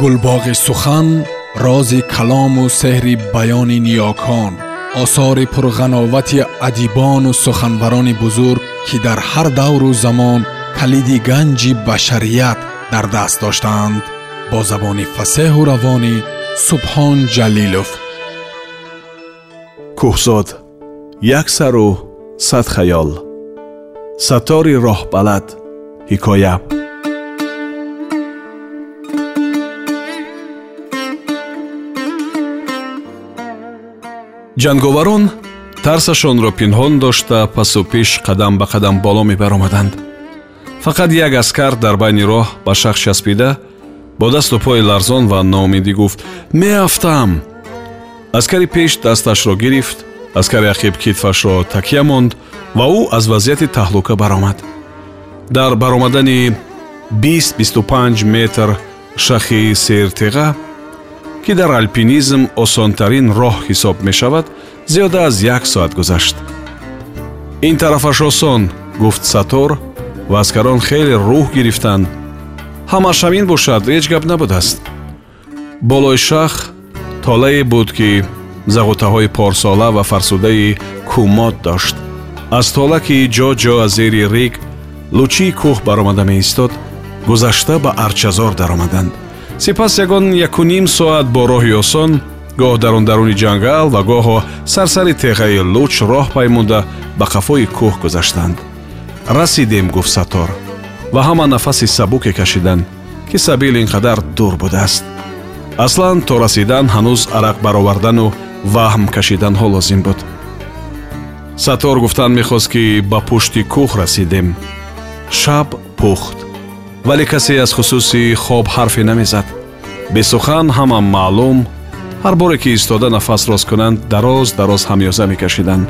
гулбоғи сухан рози калому сеҳри баёни ниёкон осори пурғановати адибону суханбарони бузург ки дар ҳар давру замон калиди ганҷи башарият дар даст доштаанд бо забони фасеҳу равонӣ субҳон ҷалилов кӯҳзод як сару сад хаёл сатори роҳбалад ҳикоя ҷанговарон тарсашонро пинҳон дошта пасу пеш қадам ба қадам боло мебаромаданд. Фақат як аскар дар байни роҳ ба шахс часпида бо дасту пои ларзон ва ноумедӣ гуфт меафтам аскари пеш дасташро гирифт аскари ақиб китфашро такя монд ва ӯ аз вазъияти таҳлука баромад. Дар баромадани 20-25 метр шахи сертеға ки дар алпинизм осонтарин роҳ ҳисоб мешавад зиёда аз як соат гузашт. Ин тарафаш осон гуфт сатор ва аскарон хеле рӯҳ гирифтанд. Ҳамаш ҳамин бошад ҳеҷ гап набудааст болои шах толае буд ки зағутаҳои порсола ва фарсудаи кӯмод дошт. Аз тола ки ҷо ҷо аз зери риг лучии кӯҳ баромада меистод гузашта ба арчазор даромаданд сипас ягон якуним соат бо роҳи осон гоҳ дар он даруни ҷангал ва гоҳо сарсари теғаи луч роҳ паймуда ба қафои кӯҳ гузаштанд. Расидем гуфт сатор ва ҳама нафаси сабуке кашиданд ки сабил ин қадар дур будааст. Аслан то расидан ҳанӯз арақ баровардану ваҳм кашиданҳо лозим буд. Сатор гуфтан мехост ки ба пушти кӯҳ расидем. Шаб пухт вале касе аз хусуси хоб ҳарфе намезад. Бесухан ҳама маълум ҳар боре ки истода нафас рост кунанд дароз дароз ҳамёза мекашиданд.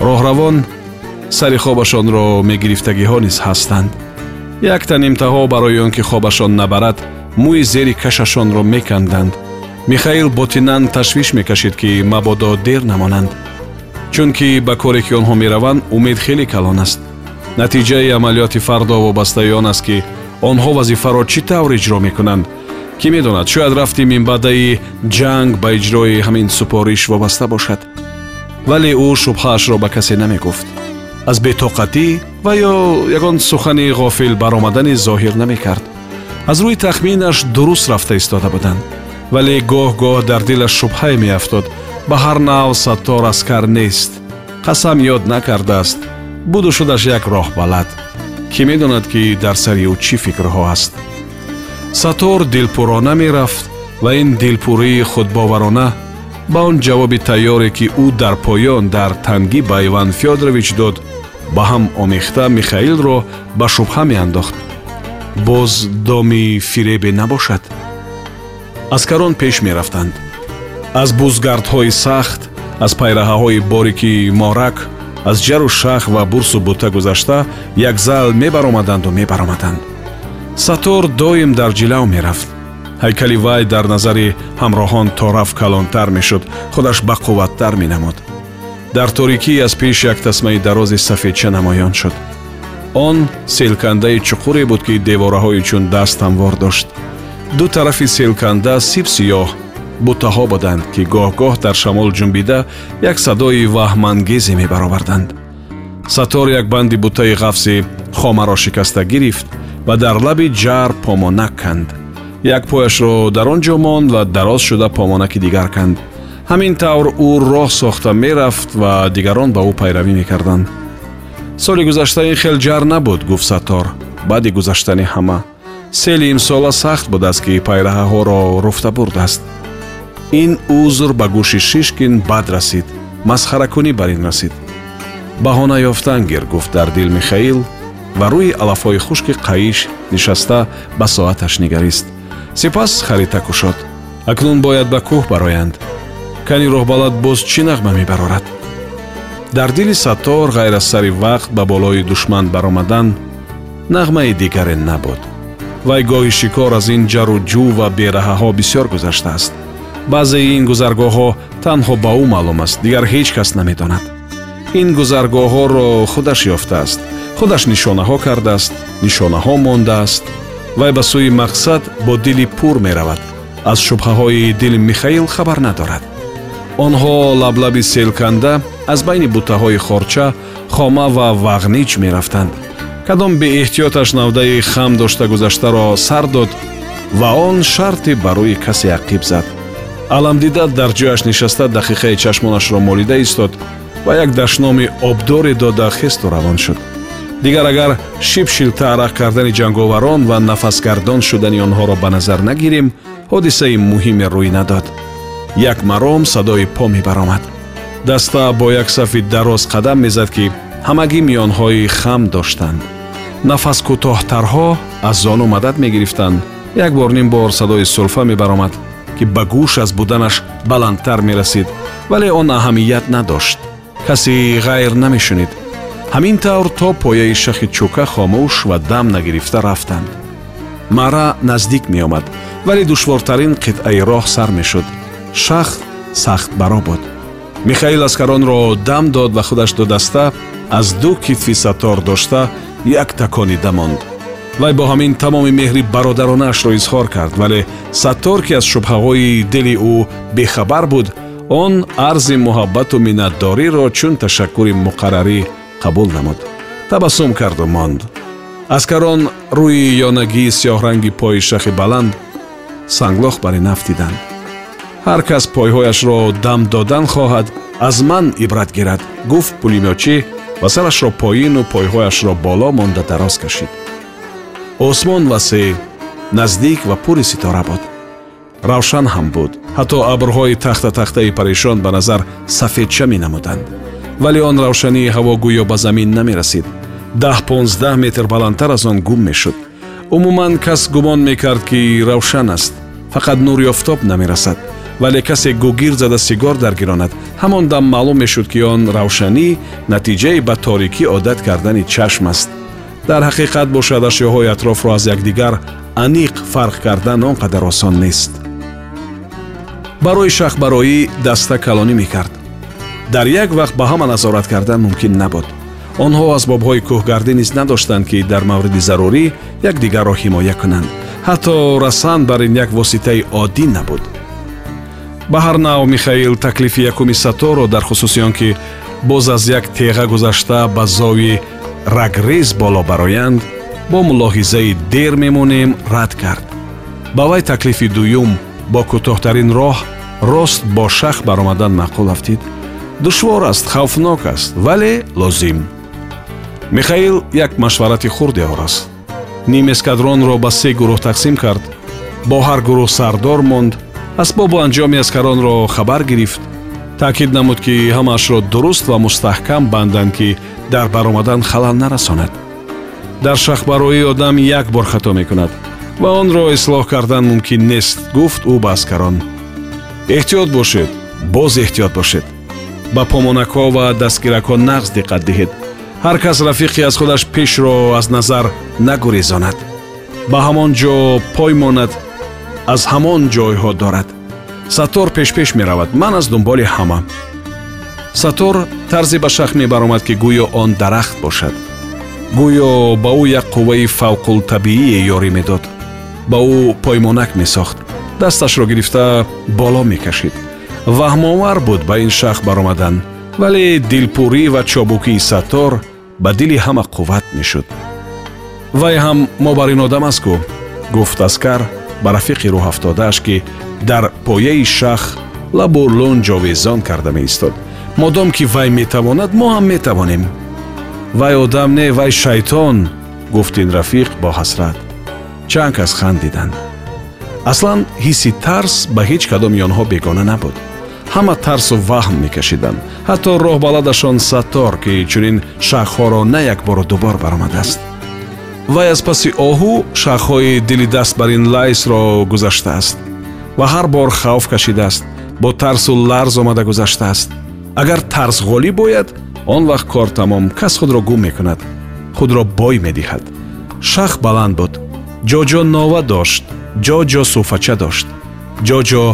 Роҳравон сари хобашонро мегирифтагиҳо низ ҳастанд. Як тан имтаҳо барои он ки хобашон набарад мӯи зери кашашонро меканданд. Михаил ботинан ташвиш мекашид ки мабодо дер намонанд. Чунки ба коре ки онҳо мераванд умед хеле калон аст. Натиҷаи амалиёти фардо вобастаи он аст ки онҳо вазифаро чӣ тавр иҷро мекунанд? Кӣ медонад шояд рафти минбаъдаи ҷанг ба иҷрои ҳамин супориш вобаста бошад. Вале ӯ шубҳаашро ба касе намегуфт. Аз бетоқатӣ ва ё ягон сухани ғофил баромадани зоҳир намекард. Аз рӯи тахминаш дуруст рафта истода буданд. Вале гоҳ-гоҳ дар дилаш шубҳае меафтод. Ба ҳар нав саттор аскар нест. Қасам ёд накардааст. Буду шудаш як роҳбалад кӣ медонад ки дар сари ӯ чӣ фикрҳо аст? Сатор дилпурона мерафт ва ин дилпурии худбоварона ба он ҷавоби тайёре ки ӯ дар поён дар тангӣ ба иван фёдорович дод ба ҳам омехта михаилро ба шубҳа меандохт. Боз доми фиребе набошад. Аскарон пеш мерафтанд. Аз бузгардҳои сахт аз пайраҳаҳои борики морак аз ҷару шах ва бурсу бута гузашта як зал мебаромаданду мебаромаданд. Сатор доим дар ҷилав мерафт. Ҳайкали вай дар назари ҳамроҳон то раф калонтар мешуд худаш бақувваттар менамуд. Дар торикӣ аз пеш як тасмаи дарози сафедча намоён шуд. Он селкандаи чуқуре буд ки девораҳои чун даст ҳамвор дошт. Ду тарафи селканда сиб сиёҳ бутаҳо буданд ки гоҳ-гоҳ дар шамол ҷунбида як садои ваҳмангезе мебароварданд. Сатор як банди бутаи ғафзи хомаро шикаста гирифт ва дар лаби ҷар помонак канд. Як пояшро дар он ҷо монд ва дароз шуда помонаки дигар канд. Ҳамин тавр ӯ роҳ сохта мерафт ва дигарон ба ӯ пайравӣ мекарданд. Соли гузашта ин хел ҷар набуд гуфт сатор. Баъди гузаштани ҳама сели имсола сахт будааст ки пайраҳаҳоро руфта бурдааст ин узр ба гӯши шишкин бад расид масхаракунӣ бар ин расид. Баҳона ёфтан гир гуфт дар дил михаил ва рӯи алафҳои хушки қаиш нишаста ба соаташ нигарист. Сипас харита кушод. Акнун бояд ба кӯҳ бароянд. Кани роҳбалад боз чӣ нағма мебарорад? Дар дили саттор ғайр аз сари вақт ба болои душман баромадан нағмаи дигаре набуд. Вай гоҳи шикор аз ин ҷару ҷӯ ва бераҳаҳо бисёр гузаштааст баъзеи ин гузаргоҳҳо танҳо ба ӯ маълум аст. Дигар ҳеҷ кас наметонад. Ин гузаргоҳҳоро худаш ёфтааст. Худаш нишонаҳо кардааст нишонаҳо мондааст вай ба сӯи мақсад бо дили пур меравад. Аз шубҳаҳои дили михаил хабар надорад. Онҳо лаблаби селканда аз байни бутаҳои хорча хома ва вағнич мерафтанд. Кадом беэҳтиёташ навдаи хам дошта гузаштаро сар дод ва он шарти ба рӯи касе ақиб зад аламдида дар ҷояш нишаста дақиқаи чашмонашро молида истод ва як дашноми обдоре дода хесту равон шуд. Дигар агар шибшилта арақ кардани ҷанговарон ва нафасгардон шудани онҳоро ба назар нагирем ҳодисаи муҳиме рӯй надод. Як маром садои по мебаромад. Даста бо як сафи дароз қадам мезад ки ҳамагӣ миёнҳои хам доштанд. Нафас кӯтоҳтарҳо аз зону мадад мегирифтанд. Як бор ним бор садои сулфа мебаромад ки ба гӯш аз буданаш баландтар мерасид вале он аҳамият надошт. Касе ғайр намешунид. Ҳамин тавр то пояи шахи чӯка хомӯш ва дам нагирифта рафтанд. Мара наздик меомад вале душвортарин қитъаи роҳ сар мешуд. Шах сахтбаро буд. Михаил аскаронро дам дод ва худаш дудаста аз ду китфи сатор дошта як таконида монд вай бо ҳамин тамоми меҳри бародаронаашро изҳор кард вале саттор ки аз шубҳаҳои дили ӯ бехабар буд он арзи муҳаббату миннатдориро чун ташаккури муқаррарӣ қабул намуд. Табассум карду монд. Аскарон рӯи ёнагии сиёҳранги пои шахи баланд санглох бари нафтиданд ҳар кас пойҳояшро дам додан хоҳад аз ман ибрат гирад. Гуфт пулимёчӣ ва сарашро поину пойҳояшро боло монда дароз кашид осмон васеъ наздик ва пури ситора буд. Равшан ҳам буд. Ҳатто абрҳои тахта тахтаи парешон ба назар сафедша менамуданд. Вале он равшании ҳаво гӯё ба замин намерасид. Даҳ понздаҳ метр баландтар аз он гум мешуд. Умуман кас гумон мекард ки равшан аст. Фақат нури офтоб намерасад. Вале касе гугир зада сигор даргиронад ҳамон дам маълум мешуд ки он равшанӣ натиҷаи ба торикӣ одат кардани чашм аст дар ҳақиқат бошад ашёҳои атрофро аз якдигар аниқ фарқ кардан он қадар осон нест. Барои шахбароӣ даста калонӣ мекард. Дар як вақт ба ҳама назорат кардан мумкин набуд. Онҳо асбобҳои кӯҳгардӣ низ надоштанд ки дар мавриди зарурӣ якдигарро ҳимоя кунанд. Ҳатто расан бар ин як воситаи оддӣ набуд. Ба ҳар нав михаил таклифи якуми саторо дар хусуси он ки боз аз як теға гузашта ба зови рагрез боло бароянд бо мулоҳизаи дер мемонем рад кард. Ба вай таклифи дуюм бо кӯтоҳтарин роҳ рост бо шах баромадан маъқул афтид душвор аст хавфнок аст вале лозим. Михаил як машварати хурде орост ним эскадронро ба се гурӯҳ тақсим кард. Бо ҳар гурӯҳ сардор монд. Асбобу анҷоми аскаронро хабар гирифт таъкид намуд ки ҳамаашро дуруст ва мустаҳкам банданд ки дар баромадан халал нарасонад дар шахбароӣ одам як бор хато мекунад ва онро ислоҳ кардан мумкин нест гуфт ӯ ба аскарон. Эҳтиёт бошед боз эҳтиёт бошед. Ба помонакҳо ва дастгиракҳо нағз диққат диҳед. Ҳар кас рафиқи аз худаш пешро аз назар нагурезонад. Ба ҳамон ҷо пой монад аз ҳамон ҷойҳо дорад сатор пешпеш меравад. Ман аз дунболи ҳама. Сатор тарзе ба шах мебаромад ки гӯё он дарахт бошад. Гӯё ба ӯ як қувваи фавқултабиие ёрӣ медод. Ба ӯ поймонак месохт. Дасташро гирифта боло мекашид. Ваҳмовар буд ба ин шах баромадан. Вале дилпурӣ ва чобукии саттор ба дили ҳама қувват мешуд. Вай ҳам мо бар ин одам аст гӯ гуфт аскар ба рафиқи рӯҳафтодааш ки дар пояи шах лабу лун ҷовезон карда меистод. Модом ки вай метавонад мо ҳам метавонем. Вай одам не вай шайтон гуфт ин рафиқ бо ҳасрат. Чанд кас хандиданд аслан ҳисси тарс ба ҳеҷ кадоми онҳо бегона набуд. Ҳама тарсу ваҳм мекашиданд ҳатто роҳбаладашон саттор ки чунин шахҳоро на якбору дубор баромадааст. Вай аз паси оҳу шахҳои дили даст бар ин лайсро гузаштааст ва ҳар бор хавф кашидааст бо тарсу ларз омада гузаштааст. Агар тарс ғолиб ояд он вақт кор тамом кас худро гум мекунад худро бой медиҳад. Шах баланд буд. Ҷоҷо нова дошт ҷоҷо суфача дошт ҷоҷо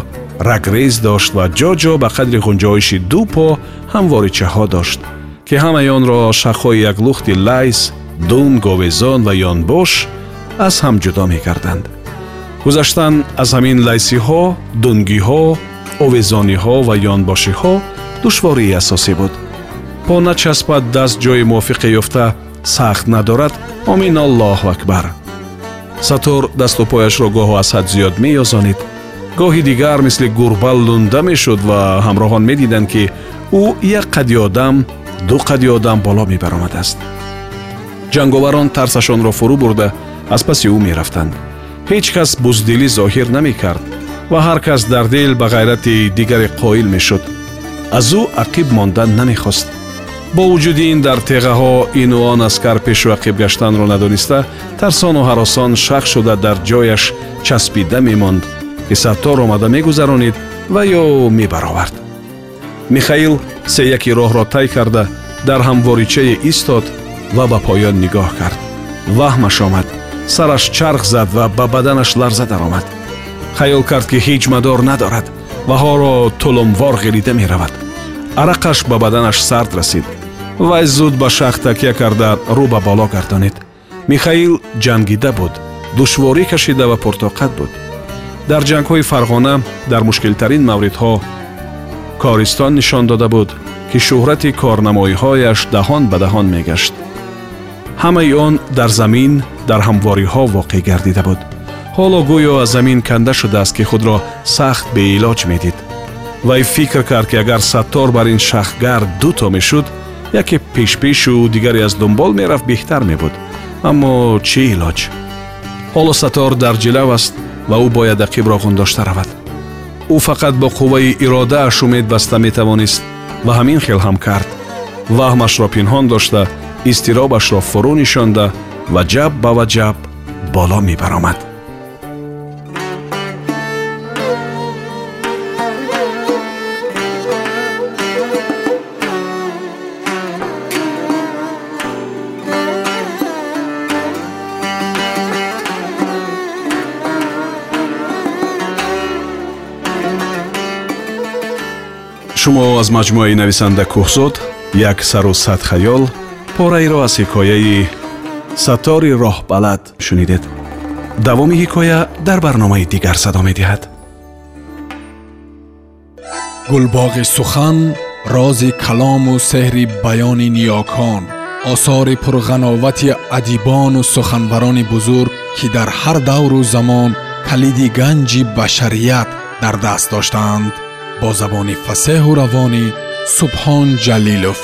рагрез дошт ва ҷоҷо ба қадри ғунҷоиши ду по ҳамворичаҳо дошт ки ҳамаи онро шахҳои як лухти лайс дун говезон ва ёнбош аз ҳам ҷудо мекарданд гузаштан аз ҳамин лайсиҳо дунгиҳо овезониҳо ва ёнбошиҳо душвории асосӣ буд. По начаспад даст ҷои мувофиқе ёфта сахт надорад омин аллоҳу акбар. Сатор дасту пояшро гоҳу аз ҳад зиёд меёзонид. Гоҳи дигар мисли гурба лунда мешуд ва ҳамроҳон медиданд ки ӯ як қади одам ду қади одам боло мебаромадааст. Ҷанговарон тарсашонро фурӯ бурда аз паси ӯ мерафтанд ҳеҷ кас буздилӣ зоҳир намекард ва ҳар кас дар дил ба ғайрати дигаре қоил мешуд. Аз ӯ ақиб мондан намехост. Бо вуҷуди ин дар теғаҳо ину он аскар пешу ақиб гаштанро надониста тарсону ҳаросон шах шуда дар ҷояш часпида мемонд ки саттор омада мегузаронид ва ё мебаровард. Михаил се яки роҳро тай карда дар ҳамворичае истод ва ба поён нигоҳ кард. Ваҳмаш омад сараш чарх зад ва ба баданаш ларза даромад. Хаёл кард ки ҳеҷ мадор надорад ваҳоро тулумвор ғирида меравад. Арақаш ба баданаш сард расид. Вай зуд ба шах такя карда рӯ ба боло гардонид. Михаил ҷангида буд душворӣ кашида ва пуртоқат буд. Дар ҷангҳои фарғона дар мушкилтарин мавридҳо користон нишон дода буд ки шӯҳрати корнамоиҳояшдаҳон ба таҳон мегашт. Ҳамаи он дар замин дар ҳамвориҳо воқеъ гардида буд ҳоло гӯё аз замин канда шудааст ки худро сахт беилоҷ медид вай фикр кард ки агар саттор бар ин шахгар дуто мешуд яке пешпешу дигаре аз дунбол мерафт беҳтар мебуд аммо чӣ илоҷ ҳоло саттор дар ҷилав аст ва ӯ бояд ақибро ғундошта равад ӯ фақат бо қувваи иродааш умед баста метавонист ва ҳамин хел ҳам кард ваҳмашро пинҳон дошта изтиробашро фурӯ нишонда ва ҷаб ба ваҷаб боло мебаромад. Шумо аз маҷмӯаи нависанда кӯҳзод як сару сад хаёл пораеро аз ҳикояи сатори роҳбалад шунидед давоми ҳикоя дар барномаи дигар садо медиҳад. Гулбоғи сухан рози калому сеҳри баёни ниёкон осори пурғановати адибону суханбарони бузург ки дар ҳар давру замон калиди ганҷи башарият дар даст доштаанд бо забони фасеҳу равонӣ субҳон ҷалилов